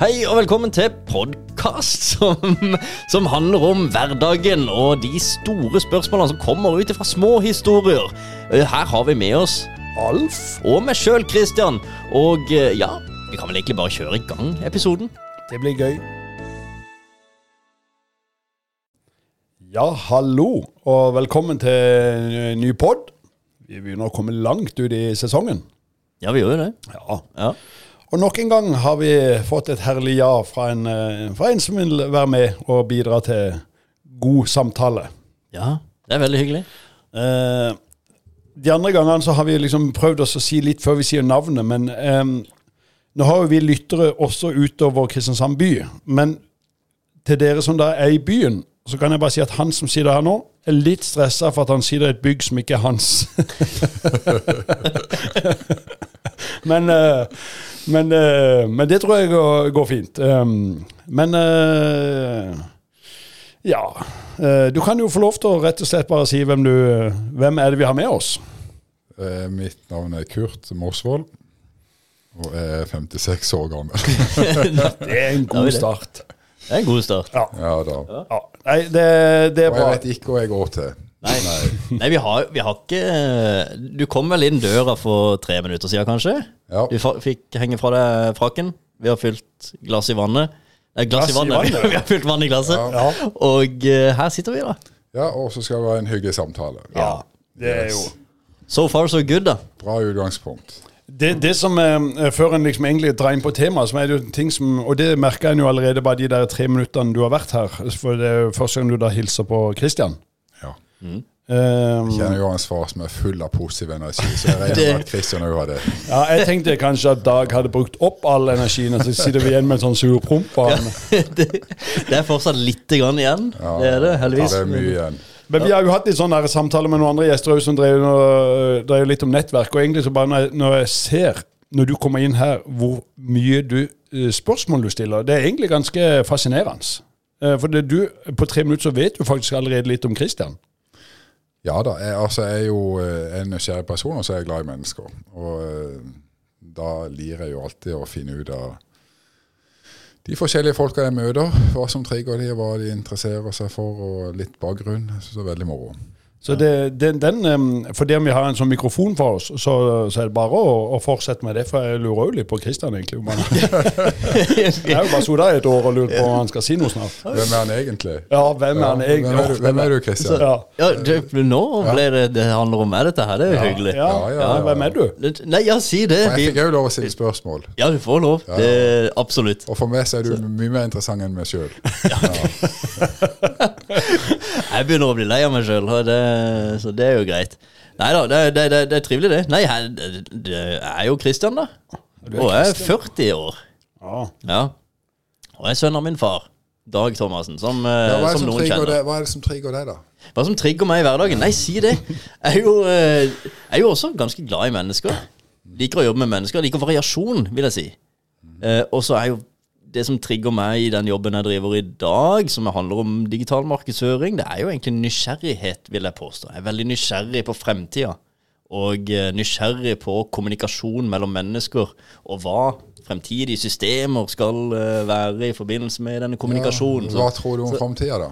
Hei og velkommen til podkast som, som handler om hverdagen og de store spørsmålene som kommer ut fra små historier. Eh, Her har vi med oss Alf og meg sjøl, Christian. Og eh, ja, vi kan vel egentlig bare kjøre i gang episoden. Det blir gøy. Ja, hallo, og velkommen til ny pod. Vi begynner å komme langt ut i sesongen. Ja, vi gjør jo det. Ja. Ja. Og nok en gang har vi fått et herlig ja fra en, eh, fra en som vil være med og bidra til god samtale. ja, det er veldig hyggelig. Eh, de andre gangene så har vi liksom prøvd oss å si litt før vi sier navnet, men eh, nå har jo vi lyttere også utover Kristiansand by. Men til dere som da er i byen, så kan jeg bare si at han som sitter her nå, er litt stressa for at han sitter i et bygg som ikke er hans. men, eh, men, eh, men det tror jeg går, går fint. Um, men eh, ja. Eh, Du kan jo få lov til å rett og slett bare si hvem du Hvem er det vi har med oss? Eh, Mitt navn er Kurt Morsvold, og er 56 år gammel. Det er en god start. Det er en god start. Ja. Ja da. ja. Nei, det, det er Og jeg vet ikke hva jeg går til. Nei, Nei vi, har, vi har ikke Du kom vel inn døra for tre minutter siden, kanskje? Ja. Du fikk henge fra deg frakken. Vi har fylt glass i vannet. Eh, glass, Glass i i vannet. vannet? vi har fylt vann i glasset. Ja. Ja. Og uh, her sitter vi, da. Ja, og så skal det være en hyggelig samtale. ja. Det er jo So far, so good, da. Bra utgangspunkt. det, det som er, Før en liksom egentlig drar inn på temaet, så er det jo ting som Og det merker en jo allerede bare de der tre minuttene du har vært her. For det er første gang du da hilser på Christian. Ja. Eh, Jeg kjenner jo hans far som er full av positiv energi, så jeg regner med at Christian òg har det. ja, jeg tenkte kanskje at Dag hadde brukt opp all energien, og så sitter vi igjen med en sånn sur promp. Ja, det, det er fortsatt lite grann igjen. Ja, det er det, heldigvis. Det er mye igjen. Men vi har jo hatt litt sånne samtaler med noen andre gjester som drev, drev litt om nettverk. Og egentlig så bare når jeg, når jeg ser, når du kommer inn her, hvor mye du, eh, spørsmål du stiller, det er egentlig ganske fascinerende. Eh, For det du, på tre minutter så vet du faktisk allerede litt om Christian. Ja da. Jeg, altså, jeg er jo eh, en nysgjerrig person, og så er jeg glad i mennesker. Og eh, da lirer jeg jo alltid å finne ut av de forskjellige folka jeg møter, hva som trigger de, hva de interesserer seg for, og litt bakgrunn. Jeg synes det er veldig moro. Så det, den, den, eh, For det om vi har en sånn mikrofon for oss, så, så er det bare å, å fortsette med det. For jeg lurer jo litt på Christian, egentlig. Jeg har jo bare sittet her et år og lurt på om han skal si noe snart. Hvem er han egentlig? Ja, hvem er han egentlig? Hvem er du, hvem er du Christian? Ja. Ja, det, nå ble det det handler om meg, dette her. Det er jo hyggelig. Ja, Ja, ja, ja, ja. Hvem er du? Nei, ja, si det. Og Jeg fikk òg lov å stille spørsmål. ja, du får lov. Det, absolutt. Og for meg så er du mye mer interessant enn meg sjøl. Jeg begynner å bli lei av meg sjøl, så det er jo greit. Nei da, det, det, det, det er trivelig, det. Nei, jeg, det, er jo Christian, da. Og jeg er 40 år. Ja. Ja. Og jeg er sønn av min far, Dag Thomassen, som, eh, Ja, hva, det som som noen kjenner. det, hva er det som trigger deg, da? Hva som trigger meg i hverdagen? Nei, si det. Jeg er jo, eh, jeg er jo også ganske glad i mennesker. Liker å jobbe med mennesker. Liker variasjon, vil jeg si. Eh, og så er jeg jo det som trigger meg i den jobben jeg driver i dag, som handler om digital markedsføring, det er jo egentlig nysgjerrighet, vil jeg påstå. Jeg er veldig nysgjerrig på fremtida. Og eh, nysgjerrig på kommunikasjon mellom mennesker, og hva fremtidige systemer skal eh, være i forbindelse med denne kommunikasjonen. Ja, hva tror du om framtida, da?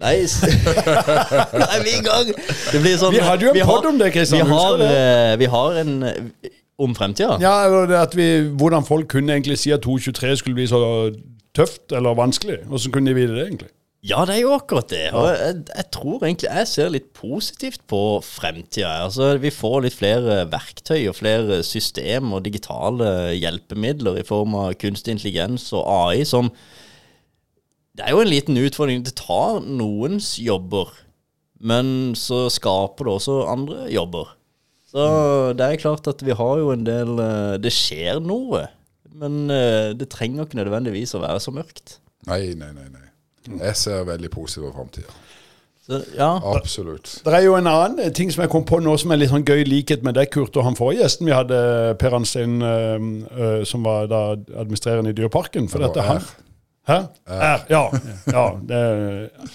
Nei, Nei, vi er i gang! Det blir sånn Vi hadde jo en har- om det, Kristian. Vi eh, vi har en om fremtida. Ja, at vi, Hvordan folk kunne egentlig si at 223 skulle bli så tøft eller vanskelig. Hvordan kunne de vite det, egentlig? Ja, det er jo akkurat det. Og jeg, jeg tror egentlig jeg ser litt positivt på fremtida. Altså, vi får litt flere verktøy og flere system og digitale hjelpemidler i form av kunstig intelligens og AI som Det er jo en liten utfordring. Det tar noens jobber, men så skaper det også andre jobber. Så det er klart at vi har jo en del eh, Det skjer noe. Men eh, det trenger ikke nødvendigvis å være så mørkt. Nei, nei, nei. nei. Jeg ser veldig positivt på framtida. Ja. Absolutt. Det er jo en annen ting som jeg kom på nå som er litt sånn gøy likhet med deg, Kurt, og han forrige gjesten vi hadde, Per Anstein, øh, øh, som var da administrerende i Dyreparken. For dette var han Hæ? Er. Ja. ja det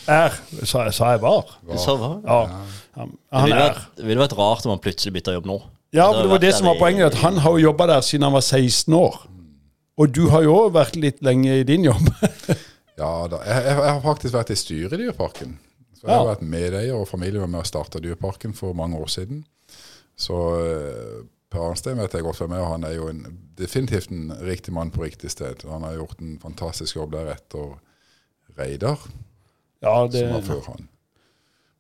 er, sa, sa jeg var. Du sa hva? Ja. Han, Det ville vært, vil vært rart om han plutselig bytta jobb nå. Ja, for det var det som var poenget. At han har jo jobba der siden han var 16 år. Og du har jo òg vært litt lenge i din jobb. Ja da. Jeg, jeg, jeg har faktisk vært i styret i Dyreparken. Så jeg Ja. har vært medeier, og familie var med å starte Dyreparken for mange år siden. Så eh, Per Arnstein vet jeg godt hvem er, og han er jo en, definitivt en riktig mann på riktig sted. Han har gjort en fantastisk jobb der etter Reidar, Ja, som var før han.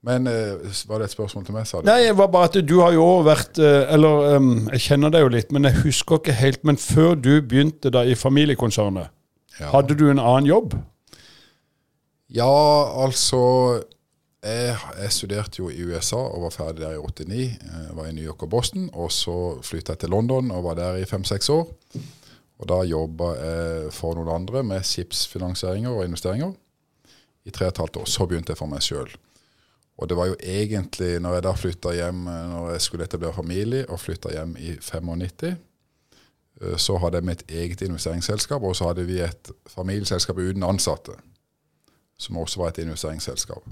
Men eh, var det et spørsmål til meg, sa du? Nei, det var bare at du har jo vært eh, Eller em, jeg kjenner deg jo litt, men jeg husker ikke helt. Men før du begynte da i familiekonsernet, Ja. hadde du en annen jobb? Ja, altså jeg, jeg studerte jo i USA og var ferdig der i 89. Jeg var i New York og Boston. Og så flytta jeg til London og var der i fem-seks år. Og da jobba jeg for noen andre med skipsfinansieringer og investeringer i tre og et halvt år. Så begynte jeg for meg sjøl. Og det var jo egentlig, når jeg da flytta hjem når jeg skulle etablere familie, og flytta hjem i 95, eh, så hadde jeg mitt eget investeringsselskap, og så hadde vi et familieselskap uten ansatte som også var et investeringsselskap.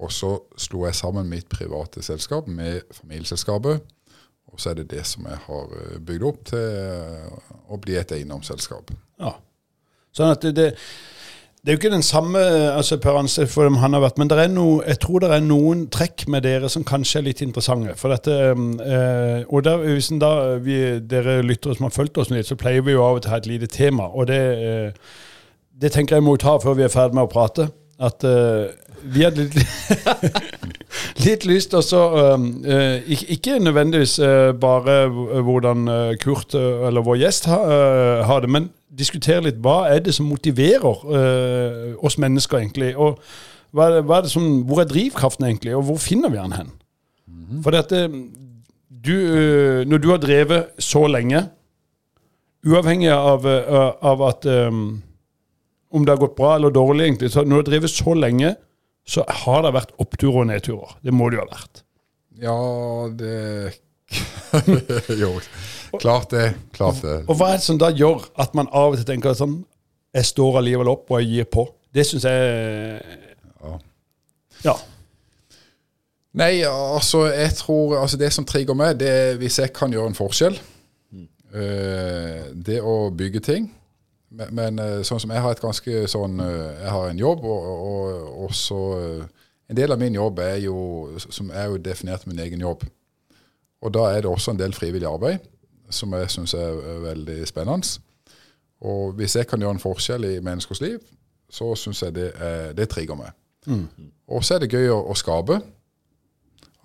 Og så slo jeg sammen mitt private selskap med familieselskapet. Og så er det det som jeg har eh, bygd opp til eh, å bli et eiendomsselskap. Ja. Sånn at det, det, det er jo ikke den samme altså Per Anstad for dem han har vært, men noe, jeg tror det er noen trekk med dere som kanskje er litt interessante. For dette, eh, og der, hvis da, vi, Dere lyttere som har fulgt oss litt, så pleier vi jo av og til å ha et lite tema. og det, eh, det tenker jeg må ta før vi er ferdig med å prate. At eh, vi hadde litt, litt lyst til å så, eh, ikke, nødvendigvis eh, bare hvordan eh, Kurt eller vår gjest ha, har det, men diskutere litt hva er det som motiverer eh, oss mennesker, egentlig. Og hva er det, hva er det som, hvor er drivkraften, egentlig, og hvor finner vi den hen? For dette, du, eh, når du har drevet så lenge, uavhengig av, eh, av at eh, om det har gått bra eller dårlig, egentlig, så når du har drevet så lenge, så har det vært oppturer og nedturer. Det må det jo ha vært. Ja, det Jo, klart det. Klart det. Og hva er det som da gjør at man av og til tenker sånn Jeg står allikevel opp, og jeg gir på. Det syns jeg Ja. Ja. Nei, altså, jeg tror altså Det som trigger meg, det er hvis jeg kan gjøre en forskjell. Eh, det å bygge ting. Men, men eh, sånn som jeg har et ganske sånn eh, Jeg har en jobb, og, og, og så En del av min jobb er jo som er jo definert min egen jobb. Og da er det også en del frivillig arbeid som jeg syns er veldig spennende. Og hvis jeg kan gjøre en forskjell i menneskers liv, så syns jeg det, er, det trigger meg. Og så er det gøy å, å skape.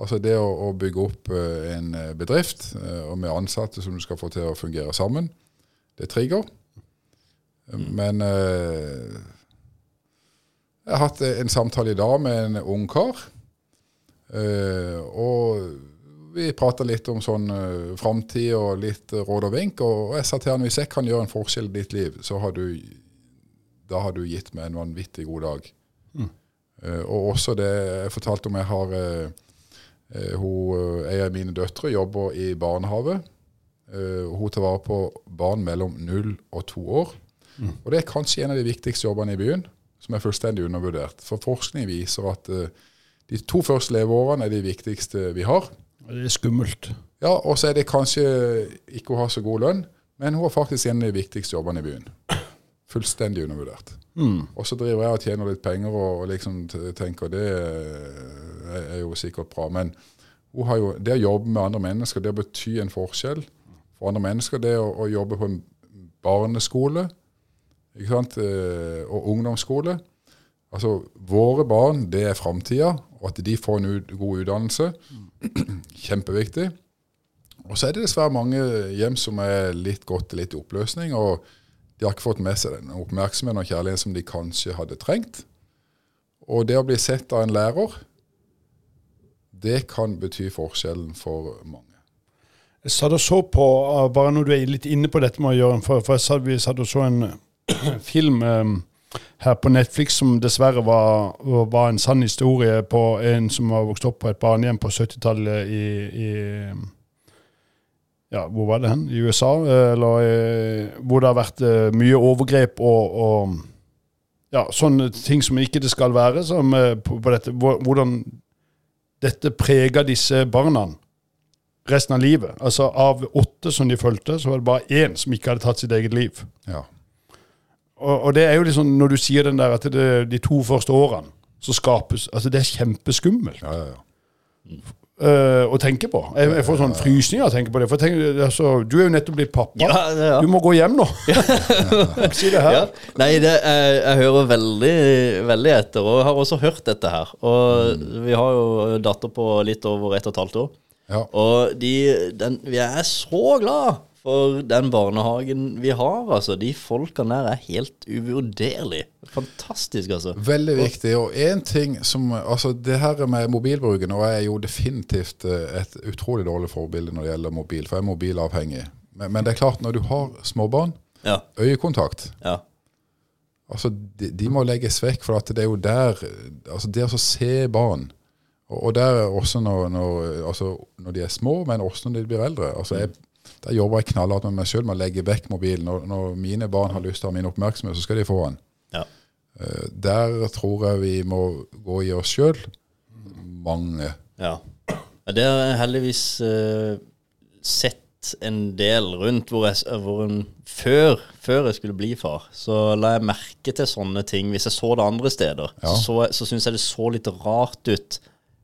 Altså det å, å bygge opp eh, en eh, bedrift eh, og med ansatte som du skal få til å fungere sammen, det trigger. Men eh, jeg har hatt en samtale i dag med en ung kar. eh, og vi prata litt om sånn uh, framtid og litt uh, råd og vink. Og, og jeg sa til han hvis jeg kan gjøre en forskjell i ditt liv, så har du, da har du gitt meg en vanvittig god dag. Eh, og også det jeg fortalte om jeg har hun, eh, En mine døtre jobber i barnehage. Eh, hun tar vare på barn mellom null og to år. Og det er kanskje en av de viktigste jobbene i byen, som er fullstendig undervurdert. For forskning viser at de to første leveårene er de viktigste vi har. Det er skummelt. Ja, Og så er det kanskje ikke å ha så god lønn, men hun har faktisk en av de viktigste jobbene i byen. Fullstendig undervurdert. Og så driver jeg og tjener litt penger og, og liksom tenker det er, jo sikkert bra. Men hun har jo, det å jobbe med andre mennesker, det å bety en forskjell for andre mennesker, det å, å jobbe på en barneskole ikke sant, eh, og ungdomsskole Altså, Våre barn, det er framtida, og at de får en ut, god utdannelse. Kjempeviktig. Og så er det dessverre mange hjem som er litt gått litt i oppløsning, og de har ikke fått med seg den oppmerksomheten og kjærligheten som de kanskje hadde trengt. Og det å bli sett av en lærer, det kan bety forskjellen for mange. Jeg satt og så på, uh, bare når du er litt inne på dette med å gjøre en for, for jeg satt, Vi satt og så en film um, her på Netflix som dessverre var, var en sann historie på en som har vokst opp på et barnehjem på 70-tallet i, i ja, hvor var det hen? I USA? eh, Eller eh, hvor det har vært eh, mye overgrep og, og ja, sånne ting som ikke det skal være. Som, på, på dette, hvordan dette preger disse barna. resten av livet. Altså Av åtte som de fulgte, så var det bare én som ikke hadde tatt sitt eget liv. Ja. Og, og det er jo liksom, når du sier den der at det, de to første årene så skapes Altså, det er kjempeskummelt Ja, ja, ja. eh, å tenke på. Jeg, jeg får sånn frysninger av å tenke på det. For tenk, altså, du er jo nettopp blitt pappa. Ja, ja. Du må gå hjem nå. Si det her. Ja. Nei, det, jeg, jeg hører veldig, veldig etter, og jeg har også hørt dette her. Og vi har jo datter på litt over ett og et halvt år. Ja. Og de, den, vi er så glad for den barnehagen vi har, altså. De folkene der er helt uvurderlig. Fantastisk, altså. Veldig viktig. Og én ting som Altså, det her med mobilbruken Og jeg er jo definitivt eh, et utrolig dårlig forbilde når det gjelder mobil, for jeg er mobilavhengig. Men, men det er klart, når du har småbarn, Ja. øyekontakt ja. Altså, de, de må legges vekk, for at det er jo der Altså, det å se barn Og, og der er også når, når, altså, når de er små, men også når de blir eldre. Altså, jeg, der jobber jeg knallhardt med meg sjøl med å legge vekk mobilen. Når, når mine barn har lyst til å ha min oppmerksomhet, så skal de få den. ja. Eh, Der tror jeg vi må gå i oss sjøl. Mange. Ja. Det har jeg heldigvis uh, sett en del rundt hvor jeg, hvor en, før, før jeg skulle bli far, så la jeg merke til sånne ting. Hvis jeg så det andre steder, Ja. så, så, så syns jeg det så litt rart ut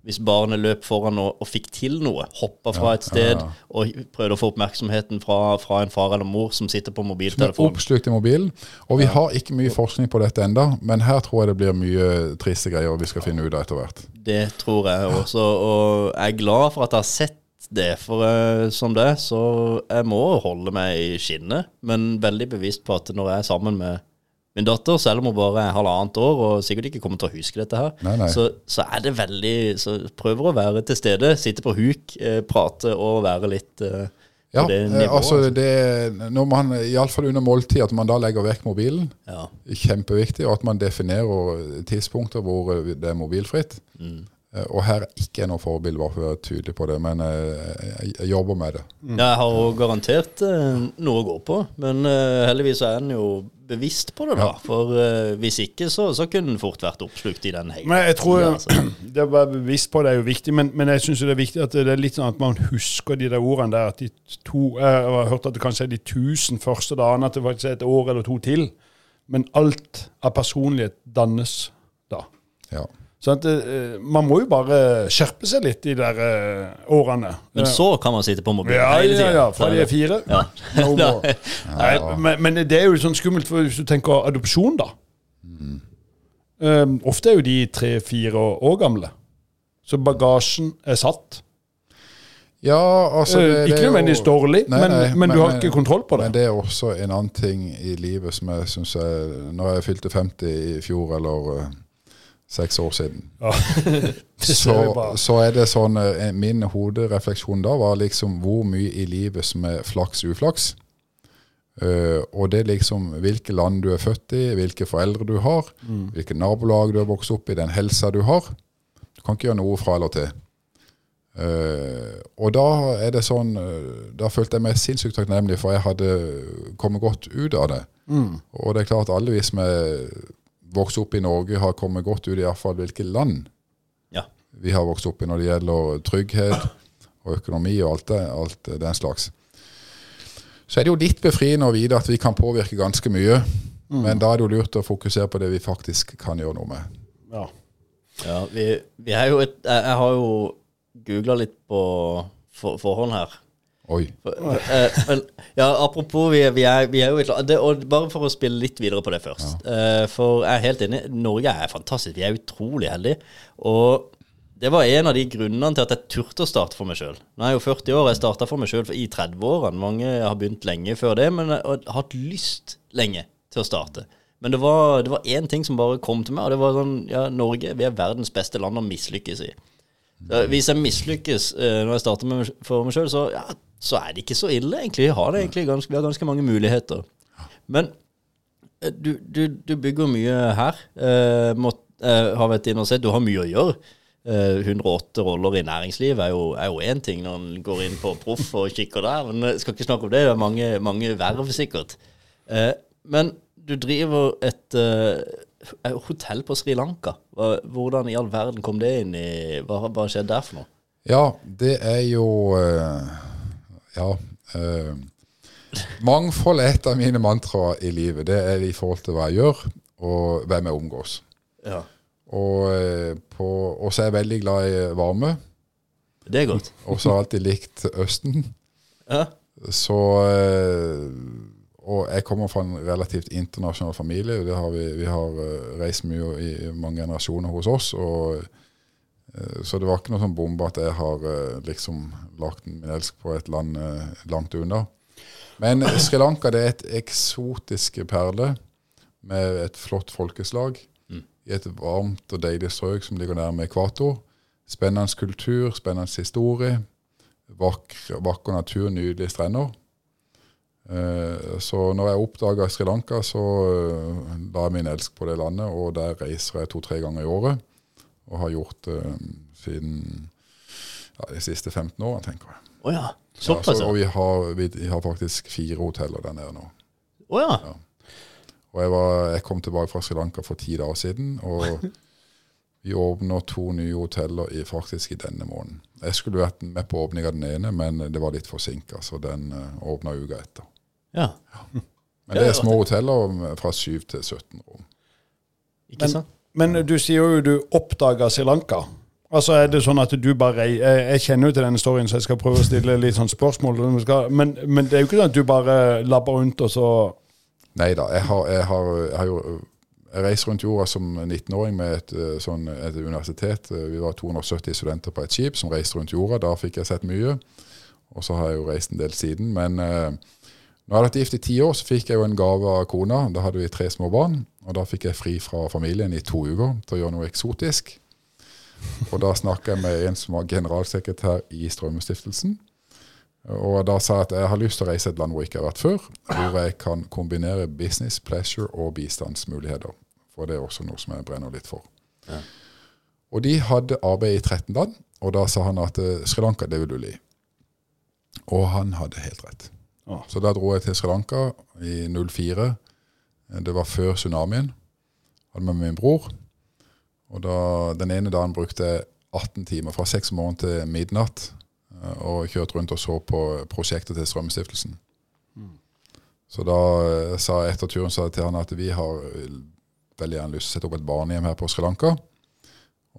hvis barnet løp foran og, og fikk til noe. Hoppa fra et sted ja, ja. og prøvde å få oppmerksomheten fra, fra en far eller mor som sitter på mobiltelefonen. Som er oppslukt i mobilen. Og vi har ikke mye forskning på dette enda, men her tror jeg det blir mye triste greier vi skal finne ut av etter hvert. Det tror jeg også, og jeg er glad for at jeg har sett det. For uh, som det, så jeg må holde meg i skinnet, men veldig bevisst på at når jeg er sammen med min datter, selv om hun bare er halvannet år og sikkert ikke kommer til å huske dette her, Nei, nei. Så, så er det veldig Så prøver å være til stede, sitte på huk, eh, prate og være litt eh, Ja, det eh, nivået. altså det, når man, iallfall under måltid, at man da legger vekk mobilen, ja. kjempeviktig, og at man definerer tidspunkter hvor eh, det er mobilfritt. Mm. Eh, Og her er ikke er noe forbilde, bare for å være tydelig på det, men jeg, jobber med det. Jeg har jo garantert noe å gå på, men heldigvis er en jo bevisst på det, da. For uh, hvis ikke, så, så kunne en fort vært oppslukt i den hele Men jeg tror altså. det å være bevisst på det er jo viktig, men, men jeg syns det er viktig at det er litt sånn at man husker de der ordene der. At de to Jeg har hørt at det kanskje er de tusen første dagene, at det faktisk er et år eller to til. Men alt av personlighet dannes da. Ja. Så at, eh, man må jo bare skjerpe seg litt de der eh, årene. Men så kan man sitte på mobilen ja, hele ja, tida. ja, fra de er fire. Ja. No more. Nei, men, men det er jo sånn skummelt for hvis du tenker adopsjon, da. Um, ofte er jo de tre-fire år gamle. Så bagasjen er satt. Ja, altså det, det ikke nødvendigvis dårlig, Nei, men, nei, men, du har ikke kontroll på det. Men det er også en annen ting i livet som jeg syns jeg Når jeg fylte 50 i fjor, eller seks år siden, Ja. så, så er det sånn eh, Min hoderefleksjon da var liksom hvor mye i livet som er flaks-uflaks. Uh, og det er liksom hvilke land du er født i, hvilke foreldre du har, hvilke nabolag du har vokst opp i, den helsa du har. Du kan ikke gjøre noe fra eller til. Uh, og da er det sånn Da følte jeg meg sinnssykt takknemlig, for jeg hadde kommet godt ut av det. Og det er klart alle vi som er vokst opp i Norge, har kommet godt ut i hvert fall hvilke land Ja. vi har vokst opp i når det gjelder trygghet og økonomi og alt, det, alt den slags. Så er det jo litt befriende å vite at vi kan påvirke ganske mye. Men da er det jo lurt å fokusere på det vi faktisk kan gjøre noe med. Ja. Ja, vi, vi er jo et Jeg, jeg har jo googla litt på for, forhånd her. Oi. Eh, men ja, apropos, vi, er- vi, er, vi er jo et og Bare for å spille litt videre på det først. Eh, for jeg er helt enig. Norge er fantastisk. Vi er utrolig heldige. Og det var en av de grunnene til at jeg turte å starte for meg sjøl. Nå er jeg jo 40 år, jeg starta for meg sjøl i 30-årene. Mange har begynt lenge før det, men jeg har hatt lyst lenge til å starte. Men det var, det var én ting som bare kom til meg, og det var sånn Ja, Norge, vi er verdens beste land å mislykkes i. Hvis jeg mislykkes eh, når jeg starter med, for meg sjøl, så, ja, så er det ikke så ille, egentlig. Vi har, egentlig ganske, vi har ganske mange muligheter. Men eh, du, du, du bygger mye her. Eh, må, eh, har vært inne og sett, du har mye å gjøre. Eh, 108 roller i næringslivet er jo, én ting når en går inn på proff og kikker der. Men jeg skal ikke snakke om det. Det er mange, mange verv, sikkert. Eh, men du driver et eh, hotell på Sri Lanka. Hvordan i all verden kom det inn i Hva, hva skjedde der for noe? Ja, det er jo eh, Ja. eh, mangfold er et av mine mantraer i livet. Det er i forhold til hva jeg gjør, og hvem jeg omgås. Ja. Og eh, på- så er jeg veldig glad i varme. Det er godt. Og så har jeg alltid likt Østen. Ja. Så eh, Og jeg kommer fra en relativt internasjonal familie. Det har vi, vi har eh, reist mye i mange generasjoner hos oss. Og, eh, så det var ikke noe sånn bombe at jeg har eh, liksom lagt min elsk på et land langt unna. Men Sri Lanka det er et eksotisk perle med et flott folkeslag i et varmt og deilig strøk som ligger nærme ekvator. Spennende kultur, spennende historie. Vakker, vakker natur, nydelige strender. Eh, Så når jeg oppdaga Sri Lanka, så eh, la jeg min elsk på det landet, og der reiser jeg to-tre ganger i året. Og har gjort det siden ja, de siste 15 årene, tenker jeg. Oh ja. Ja, så, og vi har, vi, har faktisk fire hoteller der nede nå. Å ja. Og jeg, var, jeg kom tilbake fra Sri Lanka for ti dager siden, og vi åpner to nye hoteller i, faktisk i denne måneden. Jeg skulle vært med på åpning av den ene, men det var litt forsinka, så den uh, åpna uka etter. Ja. Men det er små hoteller fra 7 til 17 rom. Ikke sant? Men du sier jo du oppdaga Sri Lanka. Altså er det sånn at du bare Jeg, jeg kjenner jo til denne storyen, så jeg skal prøve å stille litt sånn spørsmål. Men, men det er jo ikke sånn at du bare labber rundt og så Nei da, jeg har, jeg har, jeg har jo jeg reist rundt jorda som 19-åring med et, eh, sånn, et universitet. Vi var 270 studenter på et skip som reiste rundt jorda. Da fikk jeg sett mye. Og så har jeg jo reist en del siden. Men eh, når jeg hadde vært gift i ti år, så fikk jeg jo en gave av kona. Da hadde vi tre små barn. Og da fikk jeg fri fra familien i to uker til å gjøre noe eksotisk. Og da snakka jeg med en som var generalsekretær i Strømmestiftelsen. Og da sa jeg at jeg har lyst til å reise et land hvor jeg ikke har vært før. Hvor jeg kan kombinere business, pleasure og bistandsmuligheter. For det er også noe som jeg brenner litt for. Ja. Og de hadde arbeid i 13 land, og da sa han at eh, Sri Lanka, det vil du li. Og han hadde helt rett. Så da dro jeg til Sri Lanka i 04. Det var før tsunamien. Hadde med min bror. Og da, den ene dagen brukte jeg 18 timer, fra 6 om morgenen til midnatt, eh, og kjørte rundt og så på prosjektet til Strømmestiftelsen. Så da eh, sa jeg etter turen sa jeg til han at vi har eh, veldig gjerne lyst til å sette opp et barnehjem her på Sri Lanka.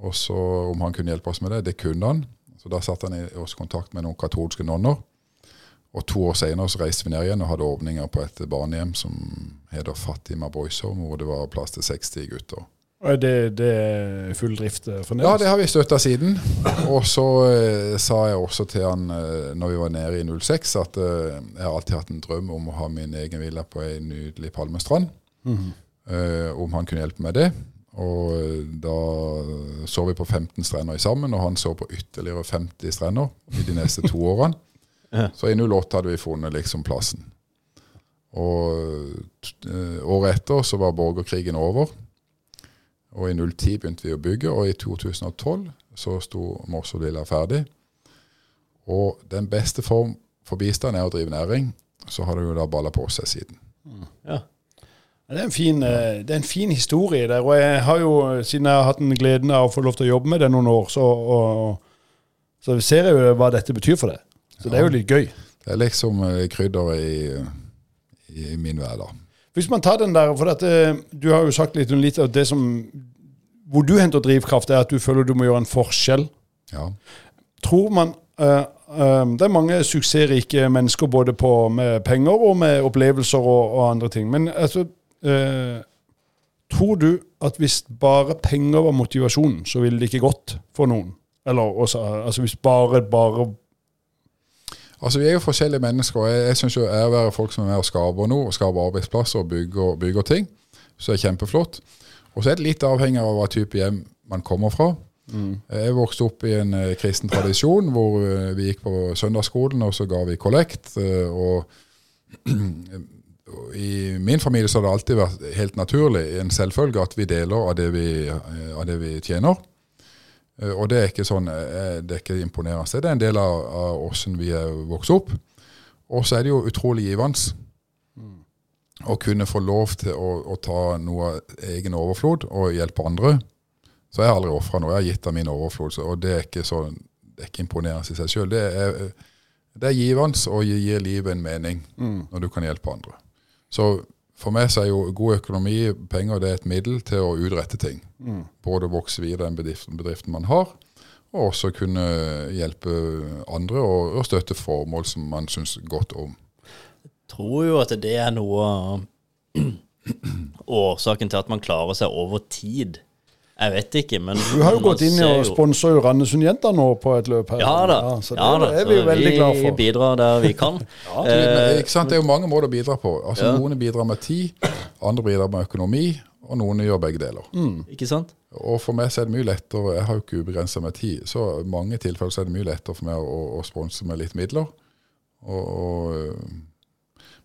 Og så om han kunne hjelpe oss med det. Det kunne han. Så da satte han i kontakt med noen katolske nonner. Og to år senere så reiste vi ned igjen og hadde åpninger på et barnehjem som heter Fatima Boys Home, hvor det var plass til 60 gutter. Og det, det er full drift eh, Ja, det har vi støtta siden. Og så eh, sa jeg også til han eh, når vi var nede i 06, at eh, jeg har alltid hatt en drøm om å ha min egen villa på ei nydelig palmestrand. eh, om han kunne hjelpe med det. Og eh, da så vi på 15 strender sammen, og han så på ytterligere 50 strender i de neste to årene. Ja. Så i 08 hadde vi funnet liksom plassen. Og eh, året etter så var borgerkrigen over. Og i 010 begynte vi å bygge, og i 2012 så sto Morsolilla ferdig. Og den beste form for bistand er å drive næring. Så har det jo da balla på seg siden. Ja. Det er, en fin, eh, det er en fin historie der. Og jeg har jo, siden jeg har hatt den gleden av å få lov til å jobbe med det noen år, så, og, så ser jeg jo hva dette betyr for deg. Så det er jo litt gøy. Det er liksom eh, krydderet i, i min hverdag. Hvis man tar den der, for dette, Du har jo sagt litt om litt av det som Hvor du henter drivkraft, er at du føler du må gjøre en forskjell. Ja. Tror man uh, uh, Det er mange suksessrike mennesker både på, med penger og med opplevelser og, og andre ting. Men altså uh, Tror du at hvis bare penger var motivasjonen, så ville det ikke gått for noen? Eller også, altså hvis bare, bare Altså, Vi er jo forskjellige mennesker. og Jeg, jeg syns jo være folk som er med og skaper noe, og skaper arbeidsplasser og bygger, bygger ting, så er det kjempeflott. Og så er det litt avhengig av hva type hjem man kommer fra. Jeg vokste opp i en uh, kristen tradisjon hvor uh, vi gikk på søndagsskolen, og så ga vi kollekt. Uh, og I min familie så har det alltid vært helt naturlig, en selvfølge, at vi deler av det vi, av det vi tjener. Eh, Og det er ikke sånn, eh, det er ikke imponerende. Det er en del av, av åssen vi er vokst opp. Og så er det jo utrolig givende å kunne få lov til å, å ta noe av egen overflod og hjelpe andre. Så jeg har aldri ofra noe. Jeg har gitt av min overflod. så- Og det er ikke sånn det er ikke imponerende i seg sjøl. Det, er- det er givende og gir livet en mening når du kan hjelpe andre. Så for meg så er jo god økonomi, penger, det er et middel til å utrette ting. Både vokse videre den bedriften, bedriften man har, og også kunne hjelpe andre og, og støtte formål som man syns godt om. Jeg tror jo at det er noe av årsaken til at man klarer seg over tid. Jeg vet ikke, men Du har jo gått inn i og sponsa jo Randesund-jenta nå på et løp her. Ja da. Ja, så det ja, da. er vi jo veldig glad Vi bidrar der vi kan. Men, ikke sant? Det er jo mange måter å bidra på. Altså Ja. Noen bidrar med tid, andre bidrar med økonomi, og noen gjør begge deler. Ikke sant? Og for meg så er det mye lettere, jeg har jo ikke ubegrensa med tid, så i mange tilfeller så er det mye lettere for meg å, å sponse med litt midler. Og, og,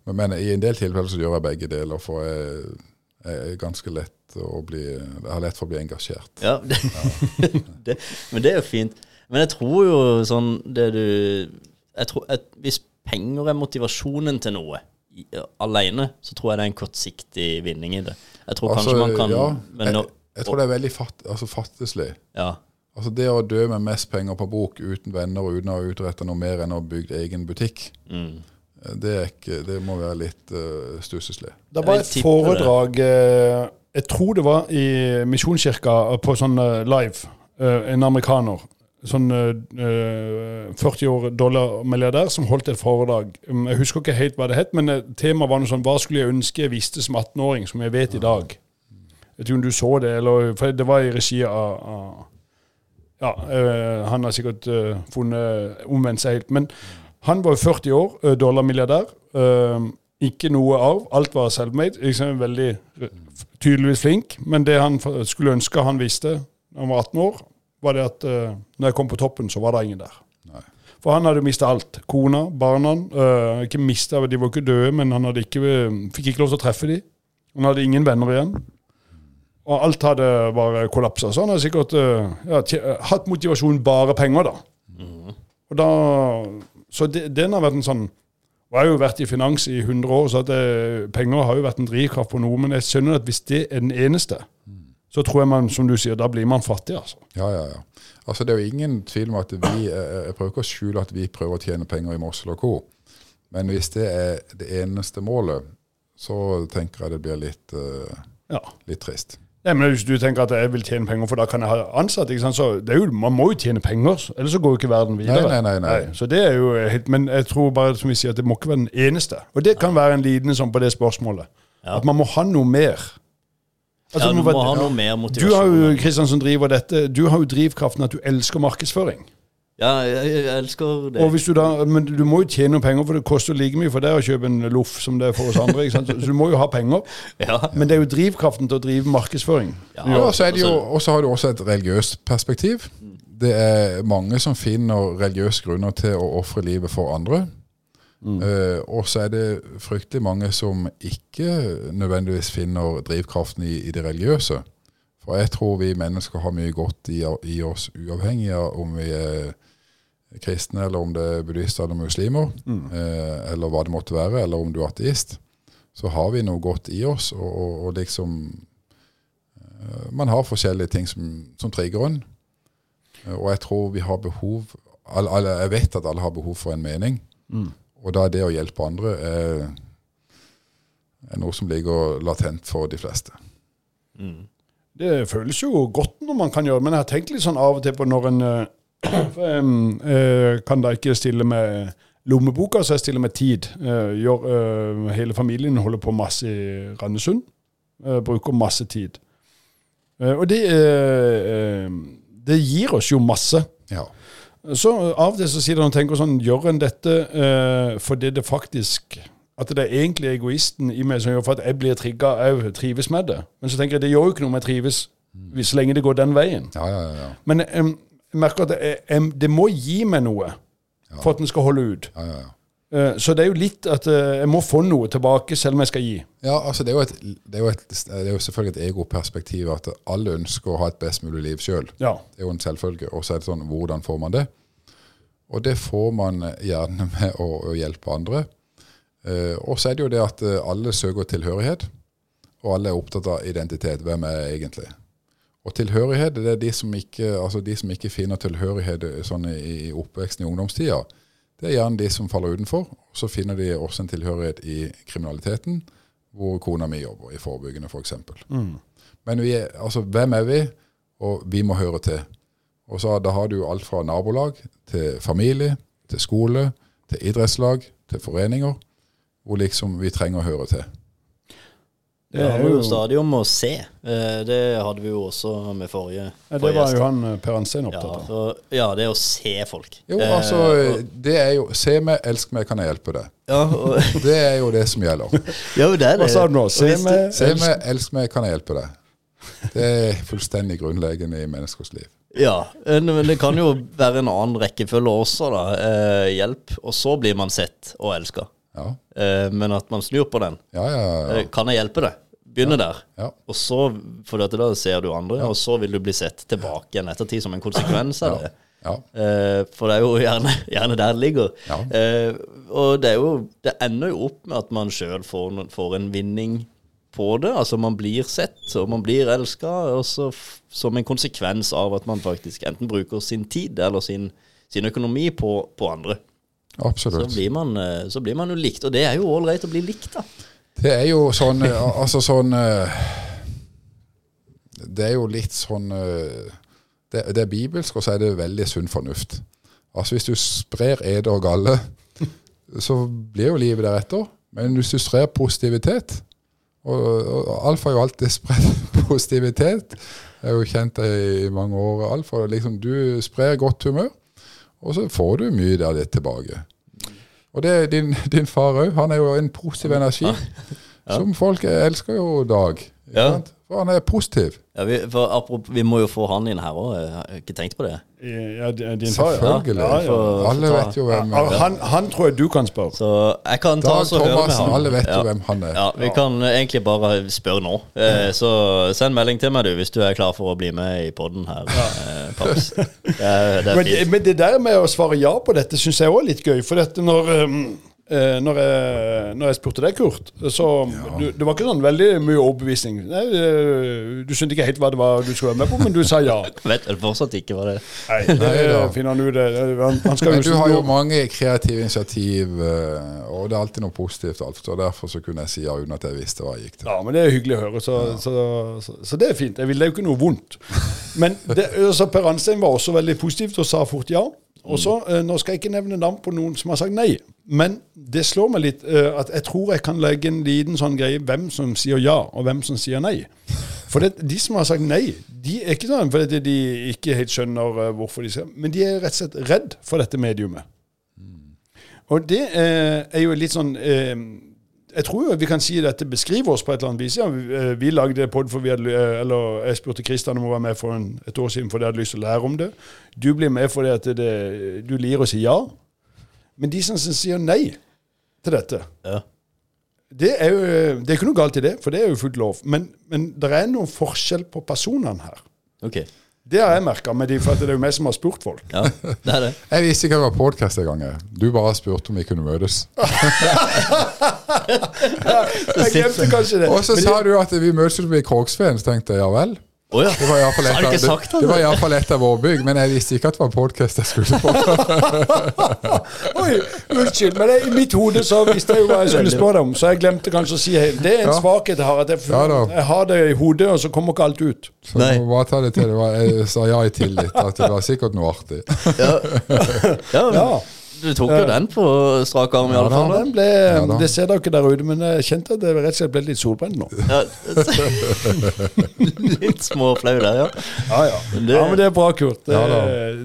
men, men i en del tilfeller så gjør jeg begge deler, for jeg er ganske lett å bli Jeg har lett for å bli engasjert. Ja, det, det, men det er jo fint. Men jeg tror jo sånn det du jeg tror at Hvis penger er motivasjonen til noe i- alene, så tror jeg det er en kortsiktig vinning i det. Jeg tror Altså, kanskje man kan ja, men jeg, jeg tror det er veldig fatt, altså fattigslig. ja, Altså Det å dø med mest penger på bok uten venner og uten å ha utretta noe mer enn å bygge egen butikk, mm. Det, er ikke, det må være litt uh, stusslig. Det var et foredrag eh, Jeg tror det var i Misjonskirka eh, på sånn uh, live. Uh, En amerikaner. Sånn eh, 40 år dollar-milliardær som holdt et foredrag. Um, Jeg husker ikke helt hva det het, men eh, temaet var noe sånn Hva skulle jeg ønske jeg visste som 18-åring, som jeg vet i dag? Jeg vet ikke om du så det, eller For det var i regi av, av Ja, eh, han har sikkert eh, funnet omvendt seg helt. Men han var jo 40 år, uh, dollarmilliardær. eh, ikke noe arv. Alt var self-made. Liksom veldig eh, tydeligvis flink. Men det han skulle ønske han visste da han var 18 år, var det at eh, når jeg kom på toppen, så var det ingen der. Nei. For han hadde mista alt. Kona, barna. eh, ikke mista, De var ikke døde, men han ikke, eh, fikk ikke lov til å treffe dem. Han hadde ingen venner igjen. Og alt hadde bare kollapsa. Så han hadde sikkert eh, ja, eh, hatt motivasjon bare penger, da. Og da så det, den har vært en sånn og Jeg har jo vært i finans i 100 år, så det, penger har jo vært en drivkraft på noe. Men jeg skjønner at hvis det er den eneste, så tror jeg man, som du sier, da blir man fattig, altså. Ja, ja, ja. Altså Det er jo ingen tvil om at vi eh, Jeg prøver ikke å skjule at vi prøver å tjene penger i Mossel og co. Men hvis det er det eneste målet, så tenker jeg det blir litt, uh, Ja. litt trist. Nei, men Hvis du tenker at jeg vil tjene penger, for da kan jeg ha ansatte ikke sant? så det er jo, Man må jo tjene penger, ellers så går jo ikke verden videre. Nei, nei, nei, nei. så det er jo helt, Men jeg tror bare som vi sier, at det må ikke være den eneste. Og det kan være en lidende sånn på det spørsmålet. Ja. At man må ha noe mer. Altså, ja, du må må, ha noe mer motivasjon. du har jo Kristian som driver dette, du har jo drivkraften at du elsker markedsføring. Ja, jeg, jeg elsker det. Og hvis du da, Men du må jo tjene noen penger, for det koster like mye for deg å kjøpe en loff som det er for oss andre. ikke sant? Så du må jo ha penger. Ja, Men det er jo drivkraften til å drive markedsføring. ja, Ja, så det jo, Og så har du også et religiøst perspektiv. Det er mange som finner religiøse grunner til å ofre livet for andre. Eh, og så er det fryktelig mange som ikke nødvendigvis finner drivkraften i, i det religiøse. For jeg tror vi mennesker har mye godt i, i oss, uavhengig av om vi er kristne, eller om det er buddhister eller muslimer, eh, eller hva det måtte være, eller om du er ateist. Så har vi noe godt i oss, og, og, og liksom man har forskjellige ting som, som trigger en. Eh, Og jeg tror vi har behov alle, alle, Jeg vet at alle har behov for en mening. Og da er det å hjelpe andre er, er noe som ligger latent for de fleste. Det føles jo godt når man kan gjøre men jeg har tenkt litt sånn av og til på når en eh, eh, kan da ikke stille med lommeboka, så jeg stiller med tid. Eh, gjør, eh, hele familien holder på masse i Randesund. Eh, bruker masse tid. Eh, og det, eh, eh, det gir oss jo masse. Ja. Så av og til så sitter han og tenker sånn Gjør en dette eh, fordi det faktisk At det er egentlig egoisten i meg som gjør for at jeg blir trigga òg, trives med det. Men så tenker jeg det gjør jo ikke noe om jeg trives, hvis- så lenge det går den veien. Ja, ja, ja. Men jeg merker at det, em, det må gi meg noe for at den skal holde ut. ja, ja, ja. Eh, så det er jo litt at eh, jeg må få noe tilbake, selv om jeg skal gi. Ja, altså det er, jo et, det, er jo et, det er jo selvfølgelig et egoperspektiv at alle ønsker å ha et best mulig liv sjøl. Ja. Det er jo en selvfølge. Og så er det sånn, hvordan får man det? Og det får man gjerne med å, å hjelpe andre. Uh, og så er det jo det at eh, alle søker tilhørighet, og alle er opptatt av identitet. Hvem er jeg egentlig? Og tilhørighet, det er de som ikke, altså de som ikke finner tilhørighet sånn i, i oppveksten i ungdomstida. Det er gjerne de som faller utenfor. Så finner de også en tilhørighet i kriminaliteten, hvor kona mi jobber, i forebyggende f.eks. Mm. Men vi er, altså, hvem er vi? Og vi må høre til. Og så Da har du alt fra nabolag til familie, til skole, til idrettslag, til foreninger, hvor liksom vi trenger å høre til. Det handler jo stadig om å se. Eh, det hadde vi jo også med forrige. Ja, det var jo han eh, Per Anstein opptatt av. Ja, ja, det å se folk. Jo, altså, eh, det er jo Se meg, elsk meg, kan jeg hjelpe deg. Ja, og, det er jo det som gjelder. Jo, det er det. Hva sa du nå? Se meg, se meg, elsk meg, kan jeg hjelpe deg. Det er fullstendig grunnleggende i menneskers liv. Ja, men det kan jo være en annen rekkefølge også, da. hjelp, og så blir man sett og elska. Ja. Eh, men at man snur på den. Ja, ja, eh, kan jeg hjelpe deg? Begynne der. Og så, for da ser du andre, og så vil du bli sett tilbake igjen ettertid som en konsekvens av det. Eh, for det er jo gjerne, gjerne der det ligger. og det jo Det ender jo opp med at man sjøl får, får, en vinning på det. Altså man blir sett, og man blir elska, som en konsekvens av at man faktisk enten bruker sin tid eller sin, sin økonomi på, på andre. Absolutt. Så blir, man, eh, så blir man jo likt, og det er jo ålreit å bli likt, da. Det er jo sånn eh, Altså sånn eh, Det er jo litt sånn det, det, er bibelsk, og så er det veldig sunn fornuft. Altså Hvis du sprer eder og galle, så blir jo livet deretter. Men hvis du sprer positivitet Og, og Alf har jo alltid spredt positivitet. Jeg er jo kjent deg i mange år, Alf. Og liksom, du sprer godt humør. Og så får du mye av det tilbake. Og det er din, din far òg. Han er jo en positiv energi. Ja. Som folk elsker jo Dag. Ja. For han er positiv. Ja, vi, for, apropos, vi må jo få han inn her òg. Har ikke tenkt på det. Ja, din far, Selvfølgelig. Ja, ja. Alle vet jo hvem han, han, tror jeg du kan spørre. Så jeg kan ta Dag Thomassen, alle vet jo hvem han er. Ja, Vi kan egentlig bare spørre nå. Eh, så send melding til meg du hvis du er klar for å bli med i poden her. Eh, Paps. Det, det men, men, det der med å svare ja på dette syns jeg òg er litt gøy. For dette når um, Eh, når, jeg, når, jeg, spurte deg, Kurt, så ja. du, Det var ikke sånn veldig mye overbevisning. Nei, eh, du skjønte ikke helt hva det var du skulle være med på, men du sa ja. Vet du fortsatt ikke hva det Nei, det finner han ut. Han, han men du har jo mange kreative initiativ, eh, og det er alltid noe positivt. Alt, og Derfor så kunne jeg si ja uten at jeg visste hva jeg gikk til. Ja, men Det er hyggelig å høre, så, ja. så, så, så det er fint. Jeg ville jo ikke noe vondt. Men det, så Per Anstein var også veldig positivt og sa fort ja. Og så, uh, Nå skal jeg ikke nevne navn på noen som har sagt nei, men det slår meg litt uh, at jeg tror jeg kan legge en liten sånn greie hvem som sier ja, og hvem som sier nei. For det, de som har sagt nei, de er ikke sånn fordi de ikke helt skjønner uh, hvorfor de skal Men de er rett og slett redd for dette mediumet. Og det er jo litt sånn jeg tror jo vi kan si dette beskriver oss på et eller annet vis. Ja, vi, eh, vi lagde pod for vi hadde, eh, eller jeg spurte Kristian om å være med for en, et år siden fordi jeg hadde lyst til å lære om det. Du blir med fordi at det, du lirer å si ja. Men de som sier nei til dette ja. det, er jo, det er ikke noe galt i det, for det er jo fullt lov. Men, men det er noen forskjell på personene her. Okay. Det har jeg merka, for det er jo meg som har spurt folk. Ja, det er det. Jeg visste ikke hva det var podkast engang. Du bare spurte om vi kunne møtes. jeg glemte kanskje det. Og så sa du at vi møtes i Kroksveen, så tenkte jeg ja vel. Oh, ja. Det var iallfall et, det, det et av våre bygg, men jeg visste ikke at det var podkast jeg skulle på. Oi, Unnskyld, men i mitt hode så visste jeg jo hva jeg skulle spørre om, så jeg glemte kanskje å si Det er en ja. svakhet jeg har, at jeg, ja, jeg, har det i hodet, og så kommer ikke alt ut. Så Nei. bare ta det til. Det var, jeg sa ja i tillit, at det var sikkert noe artig. ja. ja. Du tok jo den på strak arm, i alle fall. Ja, Den ble, ja, det ser dere der ute, men jeg kjente at det rett og slett ble litt solbrent nå. Ja, litt småflau der, ja. Ja, ja. Det, ja, men det er bra, Kurt. Det,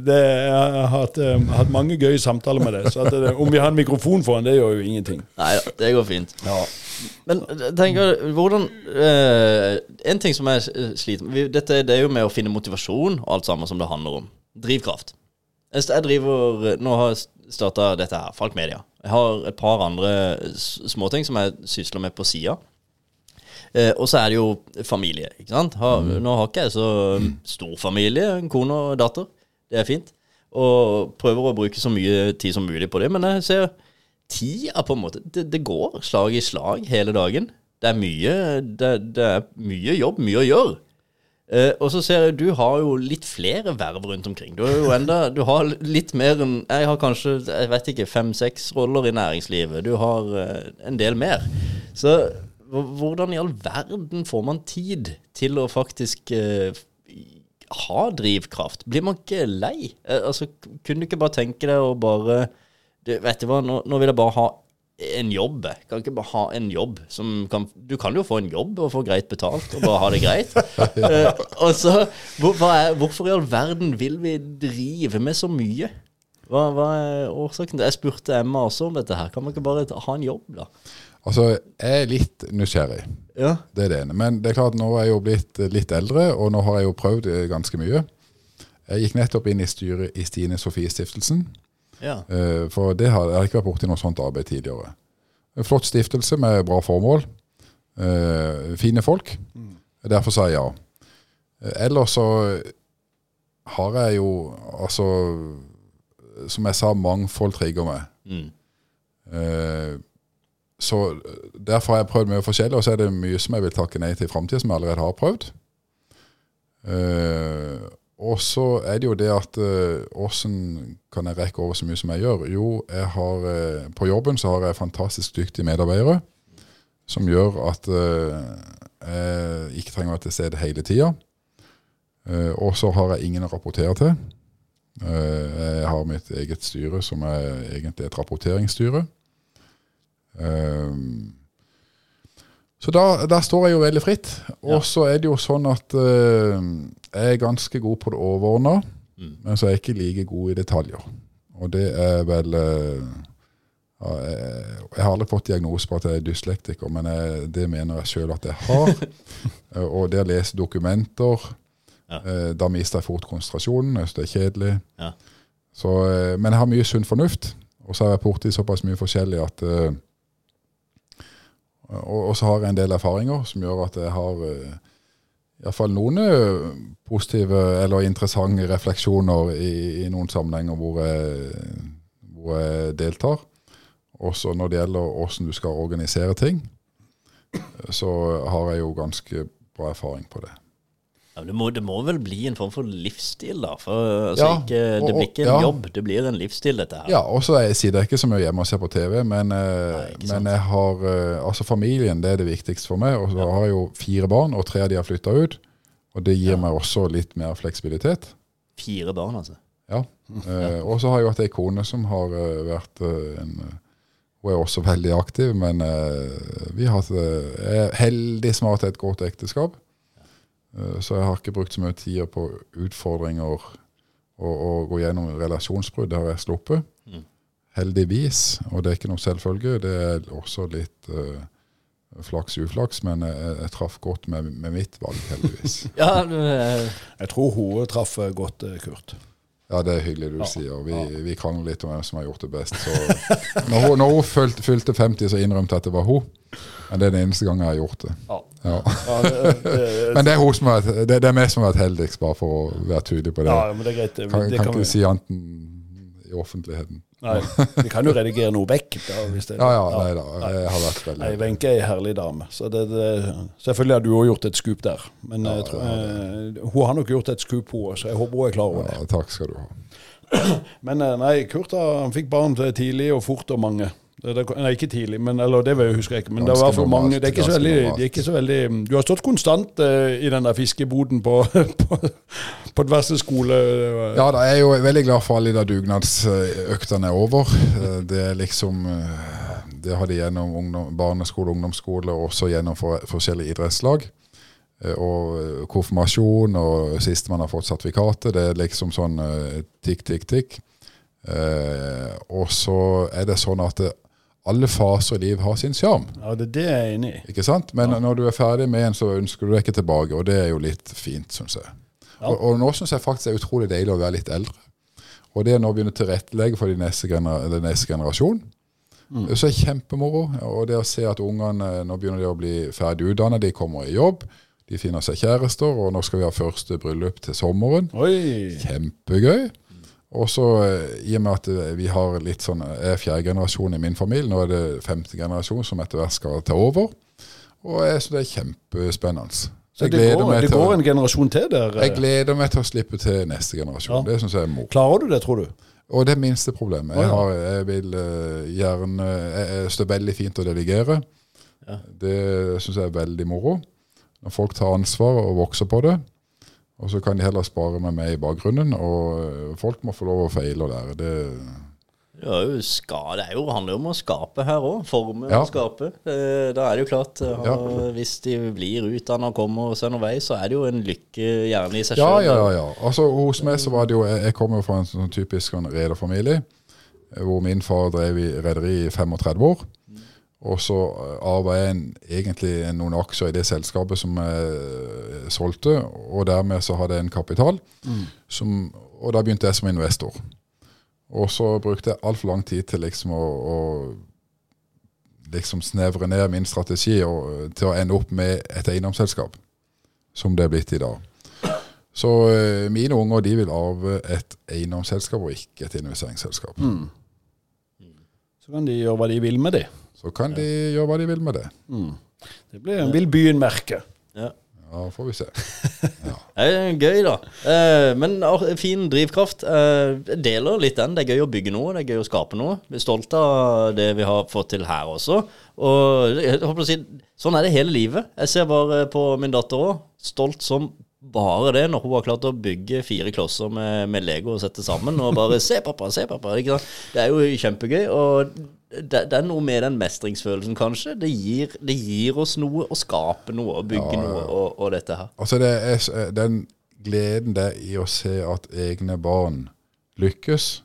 det, jeg har hatt, um, hatt, mange gøye samtaler med deg. Så det, om vi har en mikrofon foran, det gjør jo ingenting. Nei det går fint. Ja. Men tenker, hvordan uh, En ting som jeg sliter med Dette det er jo med å finne motivasjon og alt sammen som det handler om. Drivkraft. Jeg driver Nå har jeg starta dette her, Falk Media. Jeg har et par andre småting som jeg sysler med på sida. Eh, og så er det jo familie. ikke sant? Har, mm. Nå har ikke jeg så stor familie, en kone og datter. Det er fint. Og prøver å bruke så mye tid som mulig på det. Men jeg ser tida på en måte Det, det går slag i slag hele dagen. Det er mye, det, det er mye jobb, mye å gjøre. Eh, og så ser jeg du har jo litt flere verv rundt omkring. Du enda Du har litt mer enn Jeg har kanskje jeg vet ikke, fem-seks roller i næringslivet. Du har eh, en del mer. Så hvordan i all verden får man tid til å faktisk eh, ha drivkraft? Blir man ikke lei? Eh, altså, kunne du ikke bare tenke deg å bare du, Vet du hva, nå, nå vil jeg bare ha en jobb. Kan ikke bare ha en jobb som kan Du kan jo få en jobb og få greit betalt og bare ha det greit. uh, og så hvor, hva er, Hvorfor i all verden vil vi drive med så mye? Hva, hva er årsaken til Jeg spurte Emma også om dette her. Kan man ikke bare ha en jobb, da? Altså, jeg er litt nysgjerrig. Ja. Det er det ene. Men det er klart, nå er jeg jo blitt litt eldre, og nå har jeg jo prøvd eh, ganske mye. Jeg gikk nettopp inn i styret i Stine Sofie Stiftelsen. Ja. eh, For det har jeg har ikke vært borti noe sånt arbeid tidligere. En flott stiftelse med bra formål. eh, Fine folk. Derfor sa jeg ja. Eh, Ellers så har jeg jo altså Som jeg sa, mangfold trigger meg. Mm. Eh, Så derfor har jeg prøvd mye forskjellig, og så er det mye som jeg vil takke nei til i framtida, som jeg allerede har prøvd. Eh, og så er det jo det at eh, åssen kan jeg rekke over så mye som jeg gjør? Jo, jeg har, eh, på jobben så har jeg fantastisk dyktige medarbeidere som gjør at eh, jeg ikke trenger å være til stede hele tida. Og så har jeg ingen å rapportere til. Jeg har mitt eget styre, som er egentlig et rapporteringsstyre. Um, så da, der står jeg jo veldig fritt. Og så er det jo sånn at uh, jeg er ganske god på det overordna, Mm. men så er jeg ikke like god i detaljer. Og det er vel uh, ja, jeg, jeg har aldri fått diagnose på at jeg er dyslektiker, men jeg, det mener jeg sjøl at jeg har. uh, og det å lese dokumenter Ja. Da mister jeg fort konsentrasjonen. Jeg syns det er kjedelig. Ja. Så, men jeg har mye sunn fornuft, og så har jeg vært borti såpass mye forskjellig at og, så har jeg en del erfaringer som gjør at jeg har uh, iallfall noen eh, positive eller interessante refleksjoner i, i noen sammenhenger hvor jeg, hvor jeg deltar. Også når det gjelder hvordan du skal organisere ting, så har jeg jo ganske bra erfaring på det. Ja, det, må, det må vel bli en form for livsstil, da? For altså, Ja, ikke, det og- blir ikke en ja. jobb, det blir en livsstil, dette her. Ja, og så sitter jeg ikke så mye hjemme og ser på TV, men, eh, Nei, men jeg har eh, Altså familien, det er det viktigste for meg. Og så har jeg jo fire barn, og tre av de har flytta ut. Og det gir meg også litt mer fleksibilitet. Fire barn, altså. Ja. Eh, og så har jeg jo hatt ei kone som har vært en Hun er også veldig aktiv, men vi har hatt, heldig som har hatt et godt ekteskap. Eh, så jeg har ikke brukt så mye tid på utfordringer og, og gå gjennom relasjonsbrudd. Det har jeg sluppet. Mm. Heldigvis. Og det er ikke noe selvfølge. Det er også litt uh, flaks uflaks, men jeg, jeg traff godt med, med mitt valg, heldigvis. Ja, du, eh, Jeg tror hun traff eh, godt, eh, Kurt. Ja, det er hyggelig du sier. Vi, vi krangler litt om hvem som har gjort det best. Så når hun, når hun fylte, fylte 50, så innrømte jeg at det var hun. Men det er den eneste gangen jeg har gjort det. Ja. Ja. Ja, Men det er, har, vært- det, det er meg som har vært heldigst, bare for å være tydelig på det. ja, men det er greit. Det, Kan, kan kan ikke vi, si annet i offentligheten. nei, vi kan jo redigere noe vekk. Da, hvis det, Ja, ja, nei da. Jeg har vært veldig Nei, Wenche er ei herlig dame. Så det, det, selvfølgelig har du òg gjort et skup der. Men jeg tror, eh, hun har nok gjort et skup, hun òg, så jeg håper hun er klar over det. Ja, takk skal du ha. Men eh, nei, Kurt han fikk barn tidlig og fort og mange. Det, det, nei, ikke tidlig, men, eller det husker jeg ikke. Men det mange. Det er veldig, det er ikke så veldig Du har stått konstant uh, i den der fiskeboden på, på, på diverse skole... Ja, da er jeg jo veldig glad for alle de dugnadsøktene er over. Eh, Det er liksom eh, Det har de gjennom ungdom, barneskole, ungdomsskole og også gjennom for, forskjellige idrettslag. Eh, Og eh, konfirmasjon og siste man har fått sertifikatet. Det er liksom sånn eh, tikk, tikk, tikk. Eh, og så er det sånn at det, alle faser i livet har sin sjarm. Ja, det er det jeg er enig i. Ikke sant? Men når du er ferdig med en, så ønsker du deg ikke tilbake, og det er jo litt fint, syns jeg. Ja. Og, og nå syns jeg faktisk det er utrolig deilig å være litt eldre. Og det er nå å begynne å tilrettelegge for de neste, gener den neste generasjon. Så er det kjempemoro. Og det å se at ungene nå begynner de å bli ferdig utdannet, de kommer i jobb, de finner seg kjærester, og nå skal vi ha første bryllup til sommeren. Oi! Kjempegøy. Og så eh, i og med at eh, vi har litt sånn Jeg er fjerde generasjon i min familie. Nå er det femte generasjon som etter hvert skal ta over. Og jeg synes det er kjempespennende. Så det går, det går en generasjon til der. Jeg gleder meg til å slippe til neste generasjon. Ja. Det syns jeg er moro. Klarer du det, tror du? Og det er minste problemet. Jeg, har, jeg vil eh, gjerne Jeg er veldig fint å delegere. Ja. Det syns jeg er veldig moro. Når folk tar ansvar og vokser på det. Og så kan de heller spare med meg i bakgrunnen. Og eh, folk må få lov å feile og lære. Det, ska, det er jo, handler jo om å skape her òg. Forme Ja. og skape. Eh, Da er det jo klart eh, Ja. Hvis de blir utdanna og kommer seg noen vei, så er det jo en lykke gjerne i seg ja, sjøl. ja, ja, ja. Altså, hos meg så var det jo Jeg, kommer jo fra en sånn typisk sånn rederfamilie. Hvor min far drev i rederi i 35 år. Og så arva jeg en, egentlig noen aksjer i det selskapet som jeg eh, solgte, og dermed så hadde jeg en kapital. Som, og da begynte jeg som investor. Og så brukte jeg altfor lang tid til liksom å, å liksom snevre ned min strategi og, til å ende opp med et eiendomsselskap, som det er blitt i dag. Så eh, mine unger de vil arve et eiendomsselskap og ikke et investeringsselskap. Så kan de gjøre hva de vil med det. Så kan de gjøre hva de vil med det. Det blir, vil byen merke. Ja. Ja, får vi se. Det er gøy, da. Eh, men fin drivkraft. Eh, jeg deler litt den. Det er gøy å bygge noe, det er gøy å skape noe. Vi er stolte av det vi har fått til her også. Og jeg håper å si, sånn er det hele livet. Jeg ser bare på min datter òg. Stolt som bare det når hun har klart å bygge fire klosser med, med Lego og sette sammen. Og bare 'se, pappa', se, pappa. Ikke sant? Det er jo kjempegøy. Og det, det er noe med den mestringsfølelsen, kanskje. Det gir, det gir oss noe å skape noe og bygge noe og, og dette her. Altså det er den gleden det er i å se at egne barn lykkes.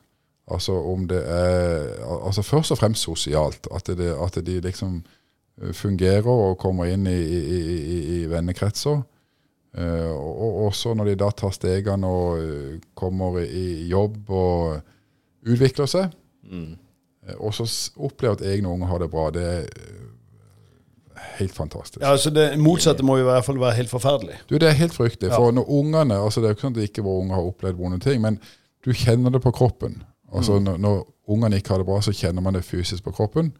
Altså om det er Altså først og fremst sosialt. At, det, at de liksom eh, fungerer og kommer inn i, i, i, i- vennekretser. Eh, og, og også når de da tar stegene og eh, kommer i jobb og utvikler seg. Eh, Og så oppleve at egne unger har det bra. Det er eh, helt fantastisk. Ja, altså Det motsatte må jo i hvert fall være helt forferdelig. Du, Det er helt fryktelig. Ja. For når ungene altså Det er jo ikke sånn at ikke våre unger har opplevd vonde ting, men du kjenner det på kroppen. Altså når, når ungene ikke har det bra, så kjenner man det fysisk på kroppen.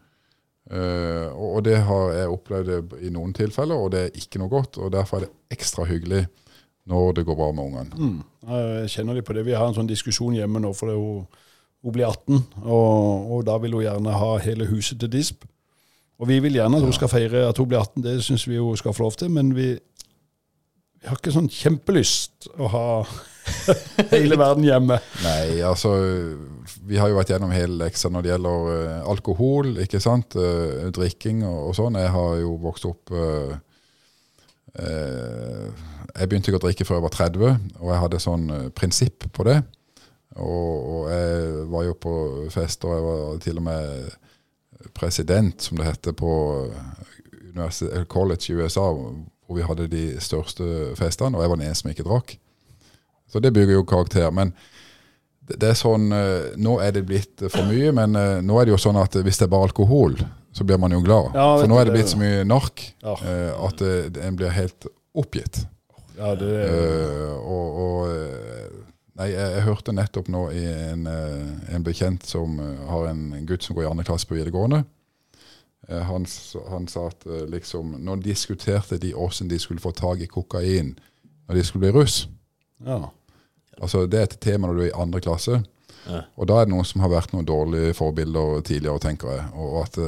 Uh, og, det har jeg opplevd i noen tilfeller, og det er ikke noe godt. og Derfor er det ekstra hyggelig når det går bra med ungene. Jeg kjenner de på det. Vi har en sånn diskusjon hjemme nå, for det er hun, hun blir 18, og, og da vil hun gjerne ha hele huset til disp. Og vi vil gjerne at hun skal feire at hun blir 18, det syns vi hun skal få lov til, men vi, vi har ikke sånn kjempelyst å ha hele verden hjemme. Nei, altså Vi har jo vært gjennom hele leksa når det gjelder eh, alkohol, ikke sant. Eh, drikking og, og sånn. Jeg har jo vokst opp uh, uh, Jeg begynte ikke å drikke før jeg var 30, og jeg hadde sånn prinsipp på det. Og, og jeg var jo på fest, og jeg var til og med president, som det heter, på college i USA, hvor vi hadde de største festene, og jeg var den eneste som ikke drakk. Så det bygger jo karakter. Men det, er sånn eh, Nå er det blitt for mye, men eh, nå er det jo sånn at hvis det er bare alkohol, så blir man jo glad. Ja, for nå er det blitt så mye nark Ja. eh, at en blir helt oppgitt. Ja, det, Eh, og og Nei, jeg, jeg hørte nettopp nå i en, eh, en bekjent som eh, har en, gutt som går i andre klasse på videregående. Eh, han, han sa at liksom Nå diskuterte de åssen de skulle få tak i kokain når de skulle bli russ. ja. Altså Det er et tema når du er i andre klasse. Ja. Og da er det noen som har vært noen dårlige forbilder tidligere, tenker jeg. Og at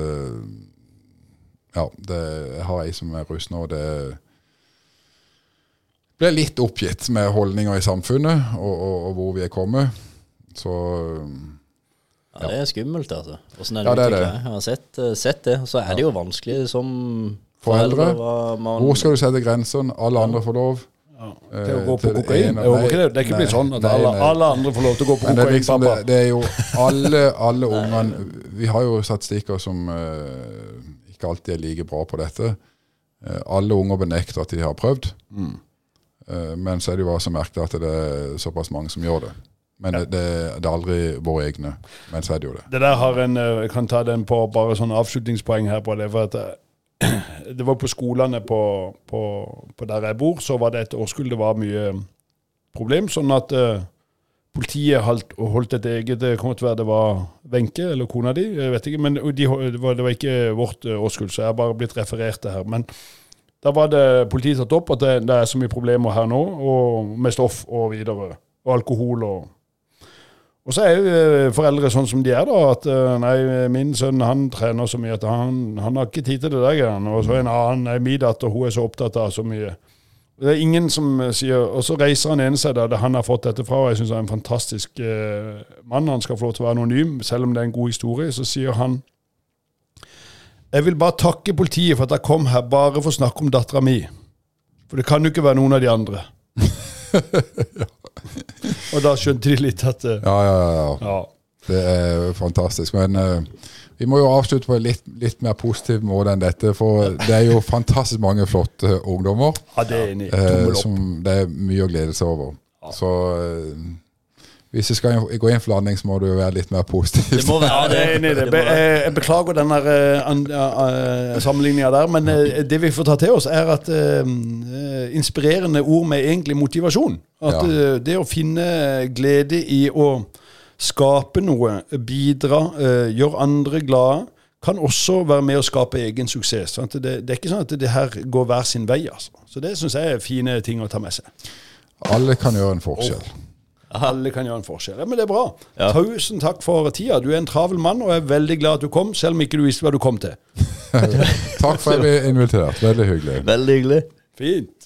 Ja, det, jeg har ei som er russ nå, det blir litt oppgitt med holdninger i samfunnet og, og, og hvor vi er kommet. Så Ja, det er skummelt, altså. Hvordan er Ja, det det er det. Jeg har sett, eh, sett det. Så er det jo vanskelig som Foreldre, foreldre man, hvor skal du sette grensene? Alle andre får lov. ja. Eh, Til å gå på det kokain. ene- nei, det, det er ikke blitt sånn at nei, alle, nei. alle andre får lov til å gå på kokain, det er, kokain, liksom, pappa. det, det er jo alle, alle ungene Vi har jo statistikker som uh, ikke alltid er like bra på dette. Uh, alle unger benekter at de har prøvd. Eh, men så er det jo også så merkelig at det er såpass mange som gjør det. Men det, det, det er aldri våre egne. Men så er det jo det. Det der har en, eh, Jeg kan ta den på bare sånn avslutningspoeng her på det. for at eh, Det var på skolene på, på, på der jeg bor, så var det et årskull det var mye problem. Sånn at uh, politiet holdt, holdt et eget Det kommer til å være det var Wenche eller kona di, jeg vet ikke. Men de, det, var, det var ikke vårt eh, årskull, så jeg har bare blitt referert det her. Men Da var det politiet tatt opp at det, det er så mye problemer her nå, og med stoff og videre. Og alkohol og Og så er jo eh, foreldre sånn som de er, da. At eh, nei, min sønn han trener så mye at han, han har ikke tid til det der greiene. Og så en annen, nei, min datter hun er så opptatt av så mye. Det er ingen som eh, sier Og så reiser han ene seg der han har fått dette fra, og jeg syns han er en fantastisk eh, mann. Han skal få lov til å være anonym, selv om det er en god historie. Så sier han Jeg vil bare takke politiet for at jeg kom her bare for å snakke om dattera mi. For det kan jo ikke være noen av de andre. Og da skjønte de litt at eh, Ja, ja, ja. ja. Ja. Det er fantastisk. Men uh, vi må jo avslutte på en litt, litt mer positiv måte enn dette. For det er jo fantastisk mange flotte ungdommer. ja, det er enig. Uh, som det er mye å glede seg over. Så hvis du skal gå inn for landing, så må du jo være litt mer positiv. Det må være Ja, det er enig det. Be jeg beklager den der, eh, uh, sammenligninga der, men uh, det vi får ta til oss, er at eh, eh, inspirerende ord med egentlig motivasjon. At Ja. eh, det å finne glede i å skape noe, bidra, eh, gjøre andre glade, kan også være med å skape egen suksess. Sant? Det, det er ikke sånn at det her går hver sin vei. altså. Så det syns jeg er fine ting å ta med seg. Alle kan gjøre en forskjell. Alle kan gjøre en forskjell. Ja, men det er bra. Ja. Tusen takk for tida. Du er en travel mann, og jeg er veldig glad at du kom, selv om ikke du visste hva du kom til. Takk for at jeg ble invitert. Veldig hyggelig. Veldig hyggelig. Fint.